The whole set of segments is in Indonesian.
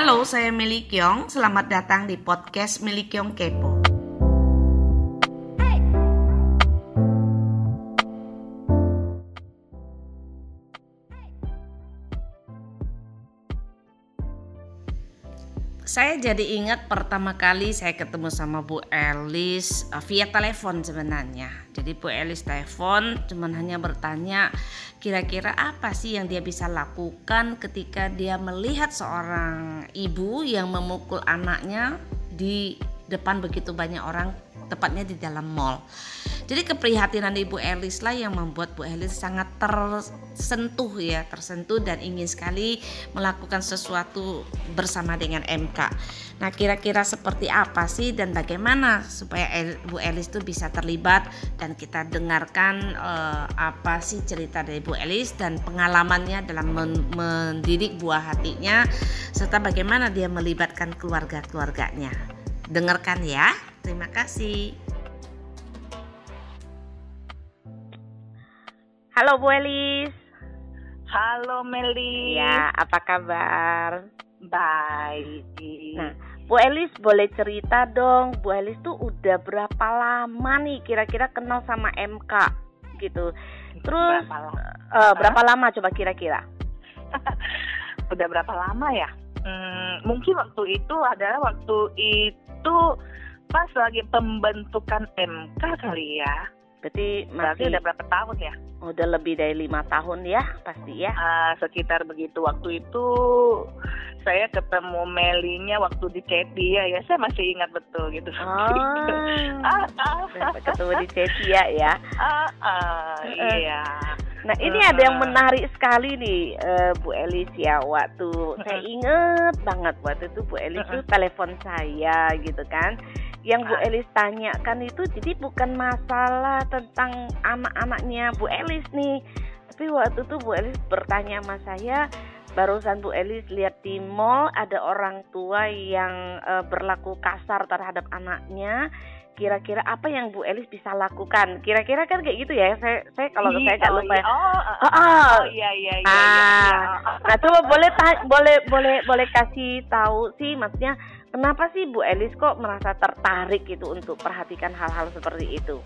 Halo, saya Meli Kyong. Selamat datang di podcast Meli Kyong Kepo. Saya jadi ingat pertama kali saya ketemu sama Bu Elis uh, via telepon sebenarnya. Jadi Bu Elis telepon cuman hanya bertanya kira-kira apa sih yang dia bisa lakukan ketika dia melihat seorang ibu yang memukul anaknya di depan begitu banyak orang tepatnya di dalam mall. Jadi keprihatinan Ibu Elis lah yang membuat Bu Elis sangat tersentuh ya, tersentuh dan ingin sekali melakukan sesuatu bersama dengan MK. Nah, kira-kira seperti apa sih dan bagaimana supaya Bu Elis itu bisa terlibat dan kita dengarkan uh, apa sih cerita dari Bu Elis dan pengalamannya dalam mendidik buah hatinya serta bagaimana dia melibatkan keluarga-keluarganya. Dengarkan ya. Terima kasih. Halo Bu Elis. Halo Meli. Ya, apa kabar? Baik. Nah, Bu Elis boleh cerita dong, Bu Elis tuh udah berapa lama nih kira-kira kenal sama MK gitu. Terus berapa lama, uh, berapa lama coba kira-kira? udah berapa lama ya? Hmm, mungkin waktu itu adalah waktu itu pas lagi pembentukan MK kali ya. Berarti masih udah berapa tahun ya? Udah lebih dari lima tahun ya pasti ya. Uh, sekitar begitu waktu itu saya ketemu Melinya waktu di Cetia ya saya masih ingat betul gitu. Oh, ah, ah, ketemu di Cetia ya. Ah, ah, iya. Nah ini uh, ada yang menarik sekali nih uh, Bu Elis ya waktu saya inget banget waktu itu Bu Elis tuh telepon saya gitu kan yang Bu ah. Elis tanyakan itu jadi bukan masalah tentang anak-anaknya Bu Elis nih tapi waktu itu Bu Elis bertanya sama saya barusan Bu Elis lihat di mall ada orang tua yang uh, berlaku kasar terhadap anaknya kira-kira apa yang Bu Elis bisa lakukan kira-kira kan kayak gitu ya saya saya kalau saya nggak lupa ya. oh, oh, oh, oh, iya iya iya, ah, iya, iya. nah coba boleh boleh boleh boleh kasih tahu sih maksudnya Kenapa sih Bu Elis kok merasa tertarik gitu untuk perhatikan hal-hal seperti itu?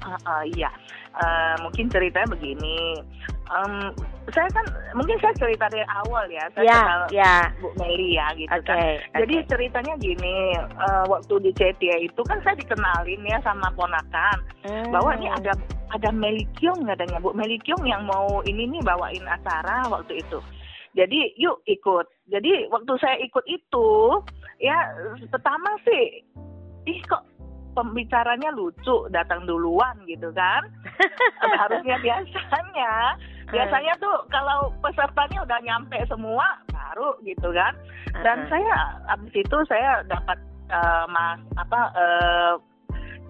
Uh, uh, iya, uh, mungkin ceritanya begini. Um, saya kan mungkin saya cerita dari awal ya, saya ya, kenal ya. Bu Meli ya gitu okay, kan. Okay. Jadi ceritanya gini, uh, waktu di Cetia itu kan saya dikenalin ya sama ponakan hmm. bahwa ini ada ada Meli Kyung katanya Bu Meli Kyung yang mau ini nih bawain acara waktu itu. Jadi yuk ikut. Jadi waktu saya ikut itu ya pertama sih ih kok pembicaranya lucu datang duluan gitu kan harusnya biasanya biasanya tuh kalau pesertanya udah nyampe semua baru gitu kan. Dan saya abis itu saya dapat uh, mas apa uh,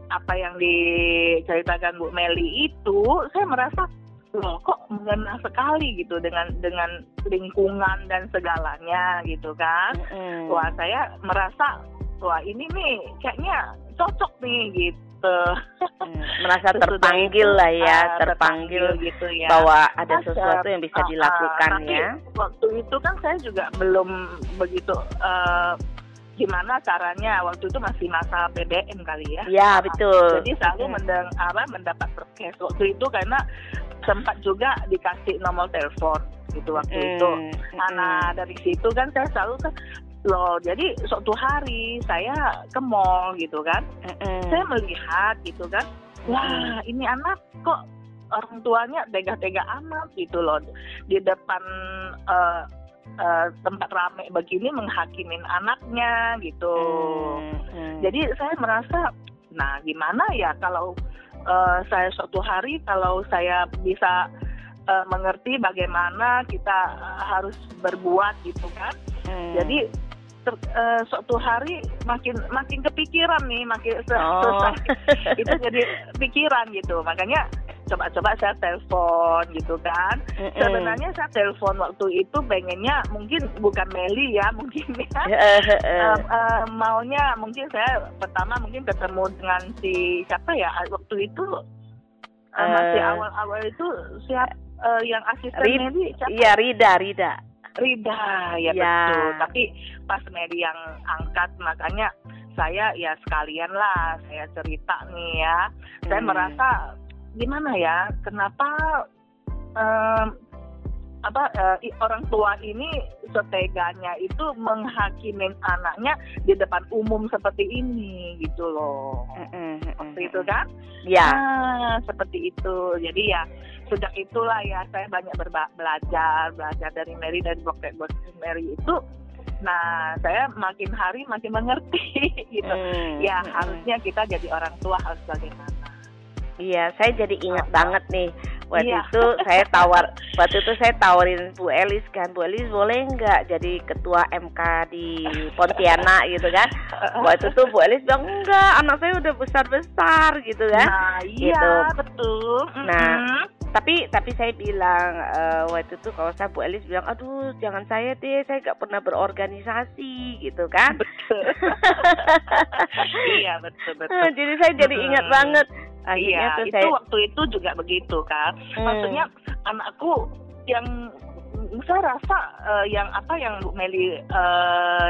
apa yang diceritakan Bu Meli itu saya merasa loh kok mengena sekali gitu dengan dengan lingkungan dan segalanya gitu kan. Mm. wah saya merasa wah ini nih kayaknya cocok nih gitu hmm, merasa terpanggil lah ya uh, terpanggil, terpanggil gitu ya bahwa ada Masa, sesuatu yang bisa ah, dilakukan uh, ya waktu itu kan saya juga belum begitu uh, gimana caranya waktu itu masih masa PDM kali ya. Ya betul. Jadi selalu mendeng, apa, mendapat request waktu itu karena sempat juga dikasih nomor telepon gitu waktu mm. itu. Nah, nah dari situ kan saya selalu kan loh jadi suatu hari saya ke mall gitu kan, mm. saya melihat gitu kan, wah ini anak kok orang tuanya tega-tega amat gitu loh di depan uh, uh, tempat rame begini menghakimin anaknya gitu. Mm. Jadi saya merasa, nah gimana ya kalau uh, saya suatu hari kalau saya bisa uh, mengerti bagaimana kita uh, harus berbuat gitu kan hmm. jadi ter, uh, suatu hari makin makin kepikiran nih makin oh. itu jadi pikiran gitu makanya coba-coba saya telepon gitu kan. Mm -hmm. Sebenarnya saya telepon waktu itu pengennya mungkin bukan Meli ya mungkin ya. uh, uh, maunya mungkin saya pertama mungkin ketemu dengan si siapa ya waktu itu uh, uh, masih awal-awal itu siap uh, yang asisten Rid Meli siapa? Iya Rida Rida. Rida ya, Ya. betul. Tapi pas Mary yang angkat makanya saya ya sekalian lah saya cerita nih ya. Saya Hmm. merasa gimana ya? Kenapa em, apa i- orang tua ini seteganya itu menghakimin anaknya di depan umum seperti ini gitu loh. Seperti itu kan? Ya. Ah, seperti itu. Jadi ya sejak itulah ya saya banyak berba- belajar, belajar dari Mary dan Broket Mary itu. Nah, saya makin hari makin mengerti gitu. Mm, Ya harusnya kita jadi orang tua harus bagaimana. Iya, saya jadi ingat Apa? banget nih. Waktu Iya. itu saya tawar, waktu itu saya tawarin Bu Elis kan, Bu Elis boleh nggak jadi ketua MK di Pontianak gitu kan? Waktu itu Bu Elis bilang enggak, anak saya udah besar besar gitu kan. Nah, iya Gitu. betul. Nah, Mm-mm. Tapi tapi saya bilang eh, waktu itu kalau saya Bu Elis bilang, aduh jangan saya deh, saya nggak pernah berorganisasi gitu kan. betul. iya betul betul. Jadi saya jadi ingat Hmm. banget. Akhirnya Iya, itu saya waktu itu juga begitu kan. Hmm. Maksudnya anakku yang saya rasa eh, yang apa yang Bu Meli eh,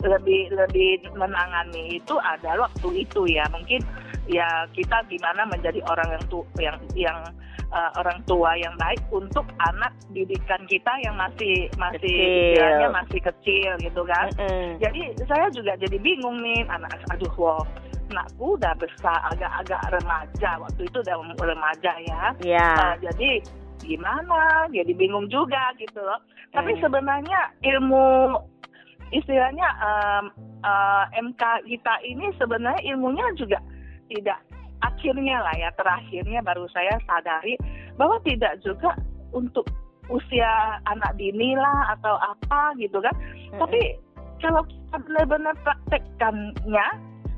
lebih lebih menangani itu adalah waktu itu ya mungkin ya kita gimana menjadi orang yang tu yang yang eh, orang tua yang baik untuk anak didikan kita yang masih masih Kecil. masih kecil gitu kan Mm-mm. jadi saya juga jadi bingung nih anak aduh wow anakku udah besar agak-agak remaja waktu itu udah remaja ya ya. Uh, jadi gimana jadi bingung juga gitu loh tapi Hmm. sebenarnya ilmu istilahnya um, uh, MK kita ini sebenarnya ilmunya juga tidak akhirnya lah ya terakhirnya baru saya sadari bahwa tidak juga untuk usia anak dini lah atau apa gitu kan Mm-mm. tapi kalau kita benar-benar praktekkannya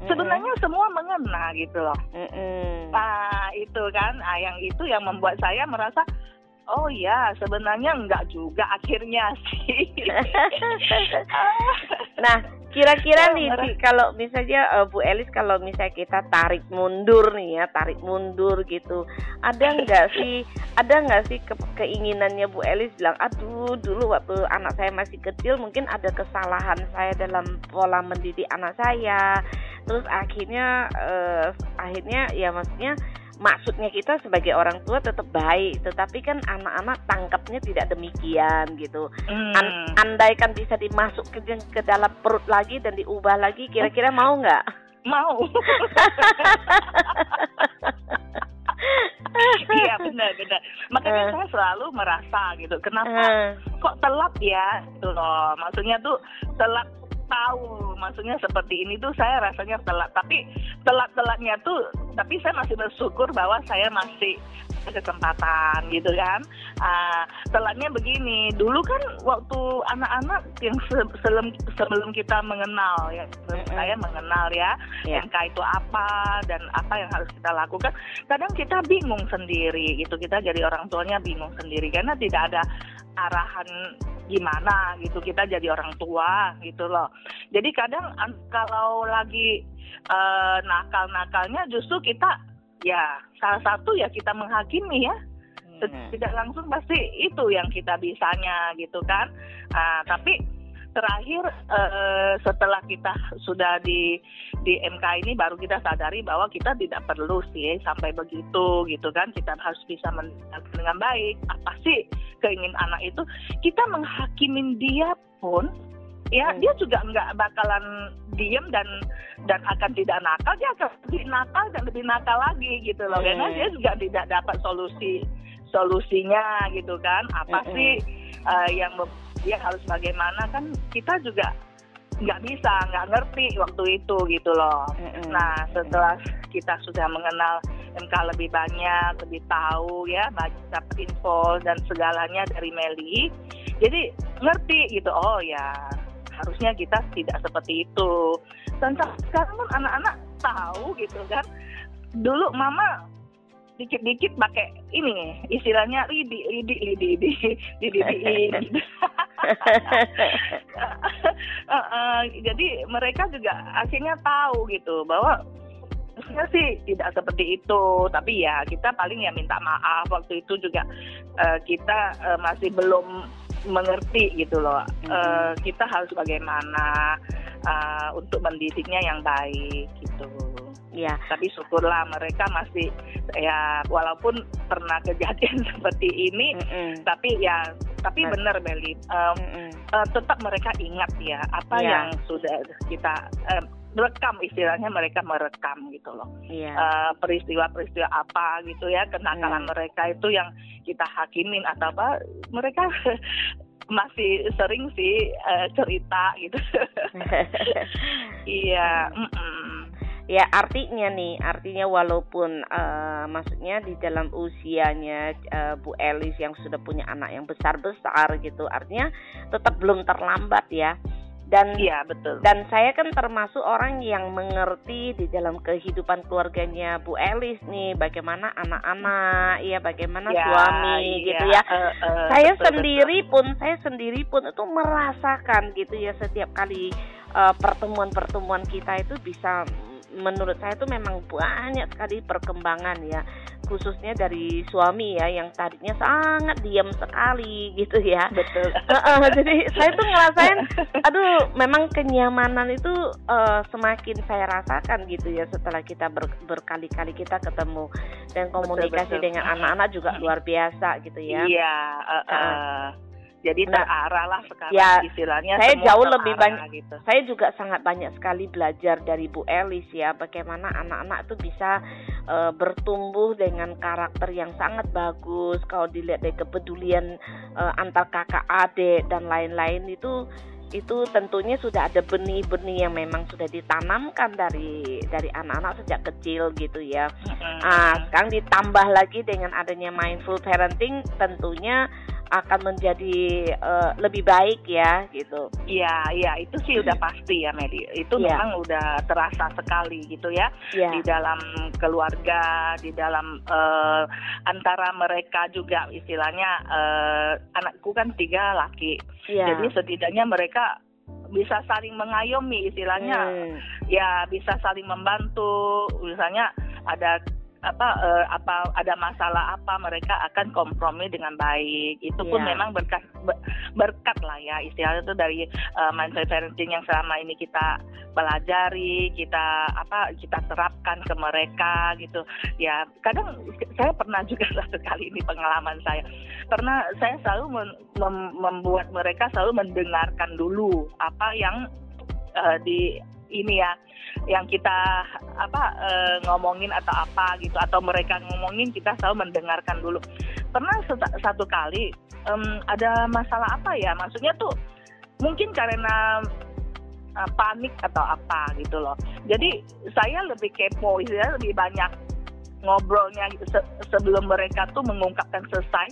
Sebenarnya semua mengena gitu loh Mm-mm. Nah, itu kan, ah, yang itu yang membuat saya merasa, oh ya, sebenarnya enggak juga akhirnya sih. Nah, kira-kira Ya, nih kalau misalnya eh, Bu Elis kalau misalnya kita tarik mundur nih ya, tarik mundur gitu. Ada nggak sih ada nggak sih ke- keinginannya Bu Elis bilang, "Aduh, dulu waktu anak saya masih kecil mungkin ada kesalahan saya dalam pola mendidik anak saya." Terus akhirnya eh, akhirnya ya maksudnya maksudnya kita sebagai orang tua tetap baik, tetapi kan anak-anak tangkapnya tidak demikian gitu. Hmm, An- andaikan bisa dimasuk ke, ke dalam perut lagi dan diubah lagi kira-kira mau nggak? mau. Iya benar benar. Makanya Eh. saya selalu merasa gitu. Kenapa Eh, kok telat ya? Gitu loh. Maksudnya tuh telat tahu. Maksudnya seperti ini tuh saya rasanya telat. Tapi telat-telatnya tuh, tapi saya masih bersyukur bahwa saya masih kesempatan gitu kan. Ah, telatnya begini. Dulu kan waktu anak-anak yang se- sebelum sebelum kita mengenal ya, sebelum Mm-mm. saya mengenal ya, Ya. MK itu apa dan apa yang harus kita lakukan. Kadang kita bingung sendiri gitu. Kita jadi orang tuanya bingung sendiri karena tidak ada arahan gimana gitu. Kita jadi orang tua gitu loh. Jadi kadang an- kalau lagi eh, nakal-nakalnya justru kita ya salah satu ya kita menghakimi ya Hmm. tidak langsung pasti itu yang kita bisanya gitu kan Ah, tapi terakhir eh, setelah kita sudah di di MK ini baru kita sadari bahwa kita tidak perlu sih sampai begitu gitu kan kita harus bisa mendengarkan dengan baik apa sih keinginan anak itu kita menghakimin dia pun ya Hmm. dia juga nggak bakalan diem dan dan akan tidak nakal dia akan lebih nakal dan lebih nakal lagi gitu loh. Karena Hmm. dia juga tidak dapat solusi solusinya gitu kan. Apa sih eh, yang dia harus bagaimana? Kan kita juga nggak bisa nggak ngerti waktu itu gitu loh. Nah setelah kita sudah mengenal MK lebih banyak lebih tahu ya banyak dapat info dan segalanya dari Meli jadi ngerti gitu oh ya harusnya kita tidak seperti itu. Dan sekarang pun anak-anak tahu gitu kan. Dulu mama dikit-dikit pakai ini istilahnya lidi lidi lidi lidi lidi lidi. Eh, eh, jadi mereka juga akhirnya tahu gitu bahwa Harusnya sih tidak seperti itu, tapi ya kita paling ya minta maaf waktu itu juga eh, kita eh, masih belum mengerti gitu loh. Uh, kita harus bagaimana uh, untuk mendidiknya yang baik gitu. Ya. Tapi syukurlah mereka masih ya walaupun pernah kejadian seperti ini, mm -mm. tapi ya tapi Mas. benar Beli, um, mm -mm. Uh, tetap mereka ingat ya apa ya. yang sudah kita uh, rekam istilahnya mereka merekam gitu loh yeah. Iya. uh, peristiwa-peristiwa apa gitu ya kenakalan mm. mereka itu yang kita hakimin atau apa mereka masih sering sih uh, cerita gitu iya mm -mm ya artinya nih artinya walaupun uh, maksudnya di dalam usianya uh, Bu Elis yang sudah punya anak yang besar besar gitu artinya tetap belum terlambat ya dan iya betul dan saya kan termasuk orang yang mengerti di dalam kehidupan keluarganya Bu Elis nih bagaimana anak-anak ya bagaimana ya, suami iya, gitu ya uh, uh, saya betul, sendiri betul. pun saya sendiri pun itu merasakan gitu ya setiap kali pertemuan-pertemuan uh, kita itu bisa menurut saya itu memang banyak sekali perkembangan ya khususnya dari suami ya yang tadinya sangat diam sekali gitu ya. Betul. Jadi saya tuh ngerasain aduh memang kenyamanan itu uh, semakin saya rasakan gitu ya setelah kita ber, berkali-kali kita ketemu dan komunikasi betul, betul. dengan anak-anak juga luar biasa gitu ya. Iya uh, uh jadi nah, terarah lah sekarang ya, istilahnya saya jauh lebih banyak gitu. saya juga sangat banyak sekali belajar dari Bu Elis ya bagaimana anak-anak itu bisa uh, bertumbuh dengan karakter yang sangat bagus kalau dilihat dari kepedulian uh, antar kakak adik dan lain-lain itu itu tentunya sudah ada benih-benih yang memang sudah ditanamkan dari dari anak-anak sejak kecil gitu ya. Ah, sekarang ditambah lagi dengan adanya mindful parenting tentunya akan menjadi uh, lebih baik ya gitu. Iya, iya itu sih udah pasti ya Medi. Itu ya. memang udah terasa sekali gitu ya, ya di dalam keluarga, di dalam uh, antara mereka juga istilahnya uh, anakku kan tiga laki. Ya. Jadi setidaknya mereka bisa saling mengayomi istilahnya hmm. ya bisa saling membantu misalnya ada apa uh, apa ada masalah apa mereka akan kompromi dengan baik. Itu pun yeah. memang berkat berkat lah ya istilahnya itu dari uh, mindset parenting yang selama ini kita pelajari kita apa kita terapkan ke mereka gitu. Ya kadang saya pernah juga satu kali ini pengalaman saya. Pernah saya selalu mem mem membuat mereka selalu mendengarkan dulu apa yang uh, di ini ya yang kita apa e, ngomongin atau apa gitu atau mereka ngomongin kita selalu mendengarkan dulu. Pernah satu kali um, ada masalah apa ya? Maksudnya tuh mungkin karena uh, panik atau apa gitu loh. Jadi saya lebih kepo ya lebih banyak ngobrolnya gitu se sebelum mereka tuh mengungkapkan selesai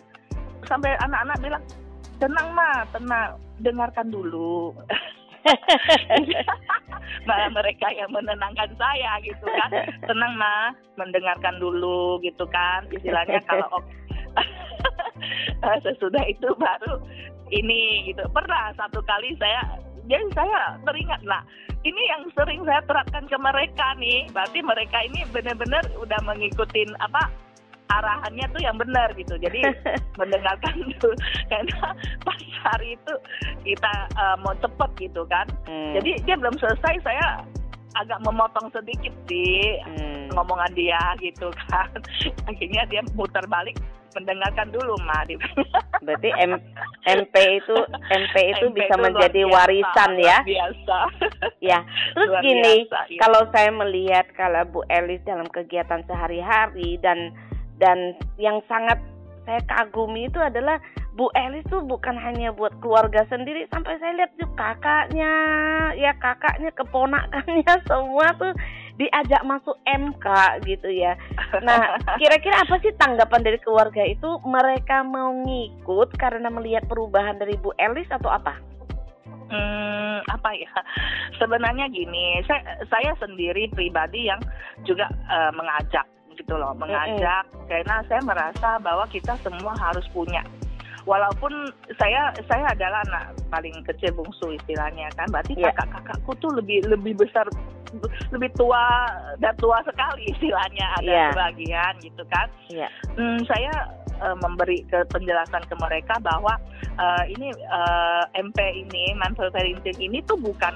sampai anak-anak bilang tenang mah tenang dengarkan dulu malah mereka yang menenangkan saya gitu kan. Tenang mah mendengarkan dulu gitu kan istilahnya kalau sesudah itu baru ini gitu. Pernah satu kali saya jadi saya teringat lah ini yang sering saya terapkan ke mereka nih. Berarti mereka ini benar-benar udah mengikuti apa arahannya tuh yang benar gitu jadi mendengarkan itu karena pas hari itu kita uh, mau cepet gitu kan hmm. jadi dia belum selesai saya agak memotong sedikit sih hmm. ngomongan dia gitu kan akhirnya dia muter balik mendengarkan dulu mah berarti M MP itu MP itu MP bisa itu menjadi biasa, warisan ya biasa ya terus luar gini biasa, ya. kalau saya melihat kalau Bu Elis dalam kegiatan sehari-hari dan dan yang sangat saya kagumi itu adalah Bu Elis tuh bukan hanya buat keluarga sendiri sampai saya lihat juga kakaknya ya kakaknya keponakannya semua tuh diajak masuk MK gitu ya. Nah kira-kira apa sih tanggapan dari keluarga itu? Mereka mau ngikut karena melihat perubahan dari Bu Elis atau apa? Hmm, apa ya? Sebenarnya gini, saya saya sendiri pribadi yang juga uh, mengajak gitu loh mengajak mm -hmm. karena saya merasa bahwa kita semua harus punya walaupun saya saya adalah anak paling kecil bungsu istilahnya kan berarti yeah. kakak-kakakku tuh lebih lebih besar lebih tua dan tua sekali istilahnya ada yeah. sebagian gitu kan yeah. hmm, saya uh, memberi ke penjelasan ke mereka bahwa uh, ini uh, MP ini mindful parenting ini tuh bukan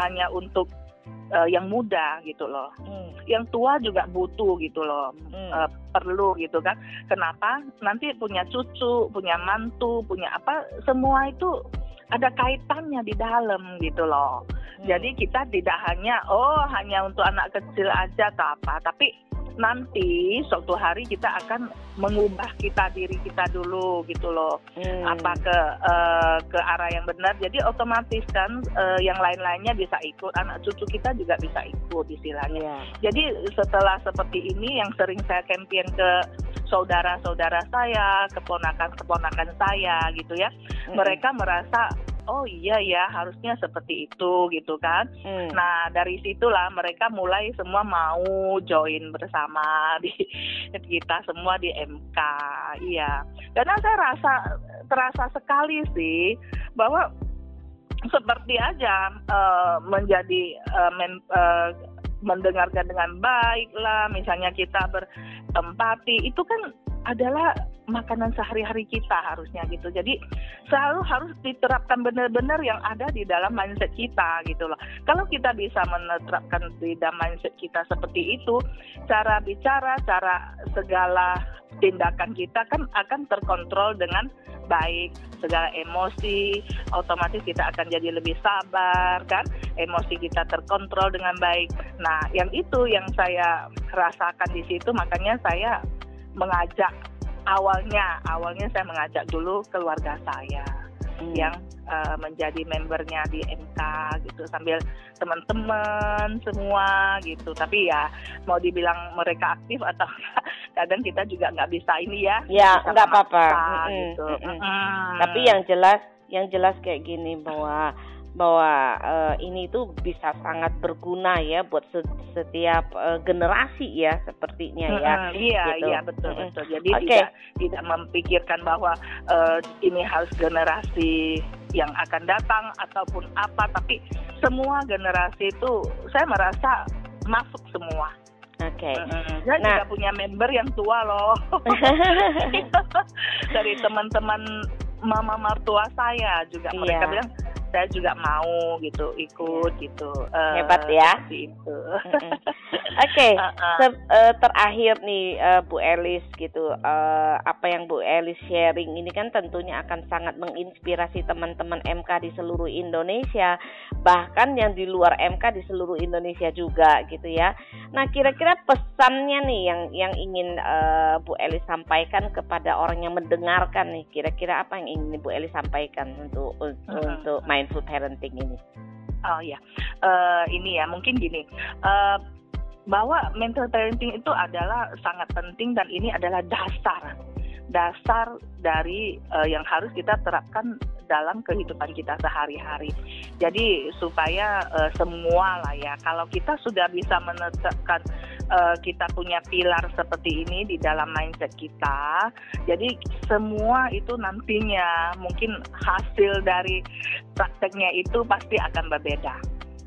hanya untuk uh, yang muda gitu loh. Hmm. Yang tua juga butuh gitu loh. Hmm. Uh, perlu gitu kan. Kenapa? Nanti punya cucu, punya mantu, punya apa semua itu ada kaitannya di dalam gitu loh. Hmm. Jadi kita tidak hanya oh hanya untuk anak kecil aja atau apa, tapi nanti suatu hari kita akan mengubah kita diri kita dulu gitu loh hmm. apa ke uh, ke arah yang benar jadi otomatis kan uh, yang lain-lainnya bisa ikut anak cucu kita juga bisa ikut istilahnya yeah. jadi setelah seperti ini yang sering saya campaign ke saudara-saudara saya keponakan-keponakan saya gitu ya hmm. mereka merasa oh iya ya harusnya seperti itu gitu kan. Hmm. Nah dari situlah mereka mulai semua mau join bersama di kita semua di MK, iya. Karena saya rasa terasa sekali sih bahwa seperti aja uh, menjadi uh, men, uh, mendengarkan dengan baik lah, misalnya kita berempati itu kan adalah makanan sehari-hari kita harusnya gitu. Jadi selalu harus diterapkan benar-benar yang ada di dalam mindset kita gitu loh. Kalau kita bisa menerapkan di dalam mindset kita seperti itu, cara bicara, cara segala tindakan kita kan akan terkontrol dengan baik segala emosi otomatis kita akan jadi lebih sabar kan emosi kita terkontrol dengan baik nah yang itu yang saya rasakan di situ makanya saya mengajak awalnya awalnya saya mengajak dulu keluarga saya hmm. yang uh, menjadi membernya di MK gitu sambil teman-teman semua gitu tapi ya mau dibilang mereka aktif atau kadang kita juga nggak bisa ini ya ya nggak apa-apa gitu. -hmm. tapi yang jelas yang jelas kayak gini bahwa bahwa uh, ini tuh bisa sangat berguna ya buat setiap uh, generasi ya sepertinya ya. Hmm, iya gitu. iya betul hmm. betul. Jadi okay. tidak tidak memikirkan bahwa uh, ini harus generasi yang akan datang ataupun apa, tapi semua generasi itu saya merasa masuk semua. Oke. Okay. Mm-hmm. Saya nah, juga punya member yang tua loh. Dari teman-teman mama mertua saya juga mereka iya. bilang saya juga mau gitu ikut gitu. Uh, hebat ya. itu oke okay. uh -uh. uh, terakhir nih uh, Bu Elis gitu. Uh, apa yang Bu Elis sharing ini kan tentunya akan sangat menginspirasi teman-teman MK di seluruh Indonesia. Bahkan yang di luar MK di seluruh Indonesia juga gitu ya. Nah kira-kira pesannya nih yang yang ingin uh, Bu Elis sampaikan kepada orang yang mendengarkan nih kira-kira apa yang ingin Bu Elis sampaikan untuk uh -huh. untuk mindful parenting ini? Oh ya, uh, ini ya mungkin gini. Uh, bahwa mental parenting itu adalah sangat penting dan ini adalah dasar dasar dari uh, yang harus kita terapkan dalam kehidupan kita sehari-hari. Jadi supaya uh, semua lah ya, kalau kita sudah bisa menetapkan uh, kita punya pilar seperti ini di dalam mindset kita. Jadi semua itu nantinya mungkin hasil dari prakteknya itu pasti akan berbeda.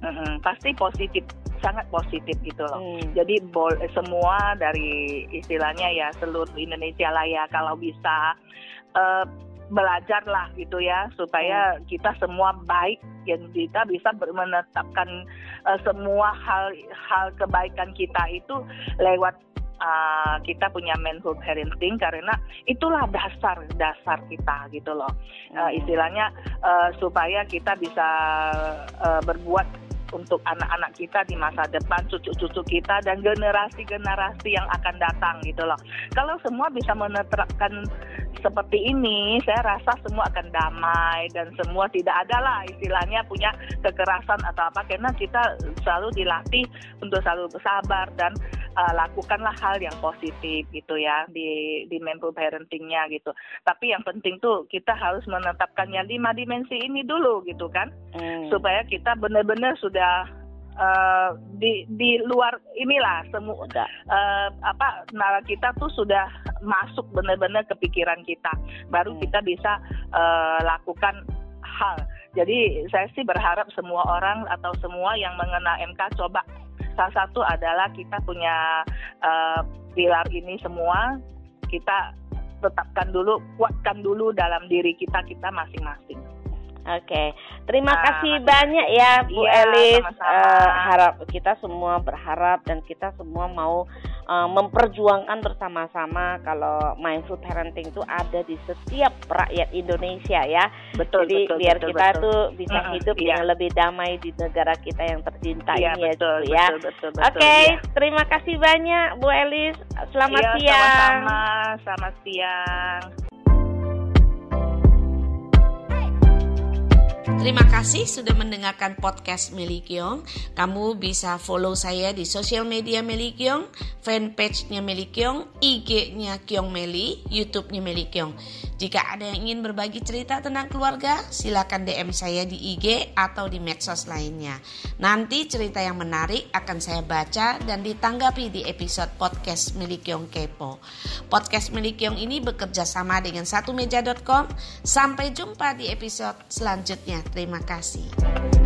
Mm-hmm, pasti positif, sangat positif gitu loh. Hmm. Jadi bol semua dari istilahnya ya seluruh Indonesia lah ya kalau bisa uh, belajar lah gitu ya supaya hmm. kita semua baik yang kita bisa menetapkan uh, semua hal hal kebaikan kita itu lewat uh, kita punya mindful parenting karena itulah dasar dasar kita gitu loh uh, istilahnya uh, supaya kita bisa uh, berbuat untuk anak-anak kita di masa depan, cucu-cucu kita dan generasi-generasi yang akan datang gitu loh. Kalau semua bisa menerapkan seperti ini, saya rasa semua akan damai dan semua tidak ada lah istilahnya punya kekerasan atau apa karena kita selalu dilatih untuk selalu bersabar dan uh, lakukanlah hal yang positif gitu ya di di mindful parentingnya gitu. Tapi yang penting tuh kita harus menetapkannya lima dimensi ini dulu gitu kan, hmm. supaya kita benar-benar sudah uh, di di luar inilah semua uh, apa nara kita tuh sudah masuk benar-benar ke pikiran kita baru hmm. kita bisa uh, lakukan hal jadi saya sih berharap semua orang atau semua yang mengenal MK coba salah satu adalah kita punya uh, pilar ini semua kita tetapkan dulu, kuatkan dulu dalam diri kita kita masing-masing. Oke, terima Nah, kasih banyak ya Bu Iya, Elis. Eh, harap kita semua berharap dan kita semua mau eh, memperjuangkan bersama-sama kalau mindful parenting itu ada di setiap rakyat Indonesia ya. Betul, Jadi betul, biar betul, kita betul. tuh bisa Mm-mm, hidup iya. dengan lebih damai di negara kita yang tercinta Iya, ini ya betul, Bu ya. betul, betul, betul, Oke, iya. terima kasih banyak Bu Elis. Selamat Iya, siang. Sama-sama, selamat siang. Terima kasih sudah mendengarkan podcast Meli Kiong. Kamu bisa follow saya di sosial media Meli Kiong, fanpage-nya Meli Kiong, IG-nya Kiong Meli, YouTube-nya Meli Kiong. Jika ada yang ingin berbagi cerita tentang keluarga, silakan DM saya di IG atau di medsos lainnya. Nanti cerita yang menarik akan saya baca dan ditanggapi di episode podcast Meli Kiong Kepo. Podcast Meli Kiong ini bekerja sama dengan satumeja.com. Sampai jumpa di episode selanjutnya. Terima kasih.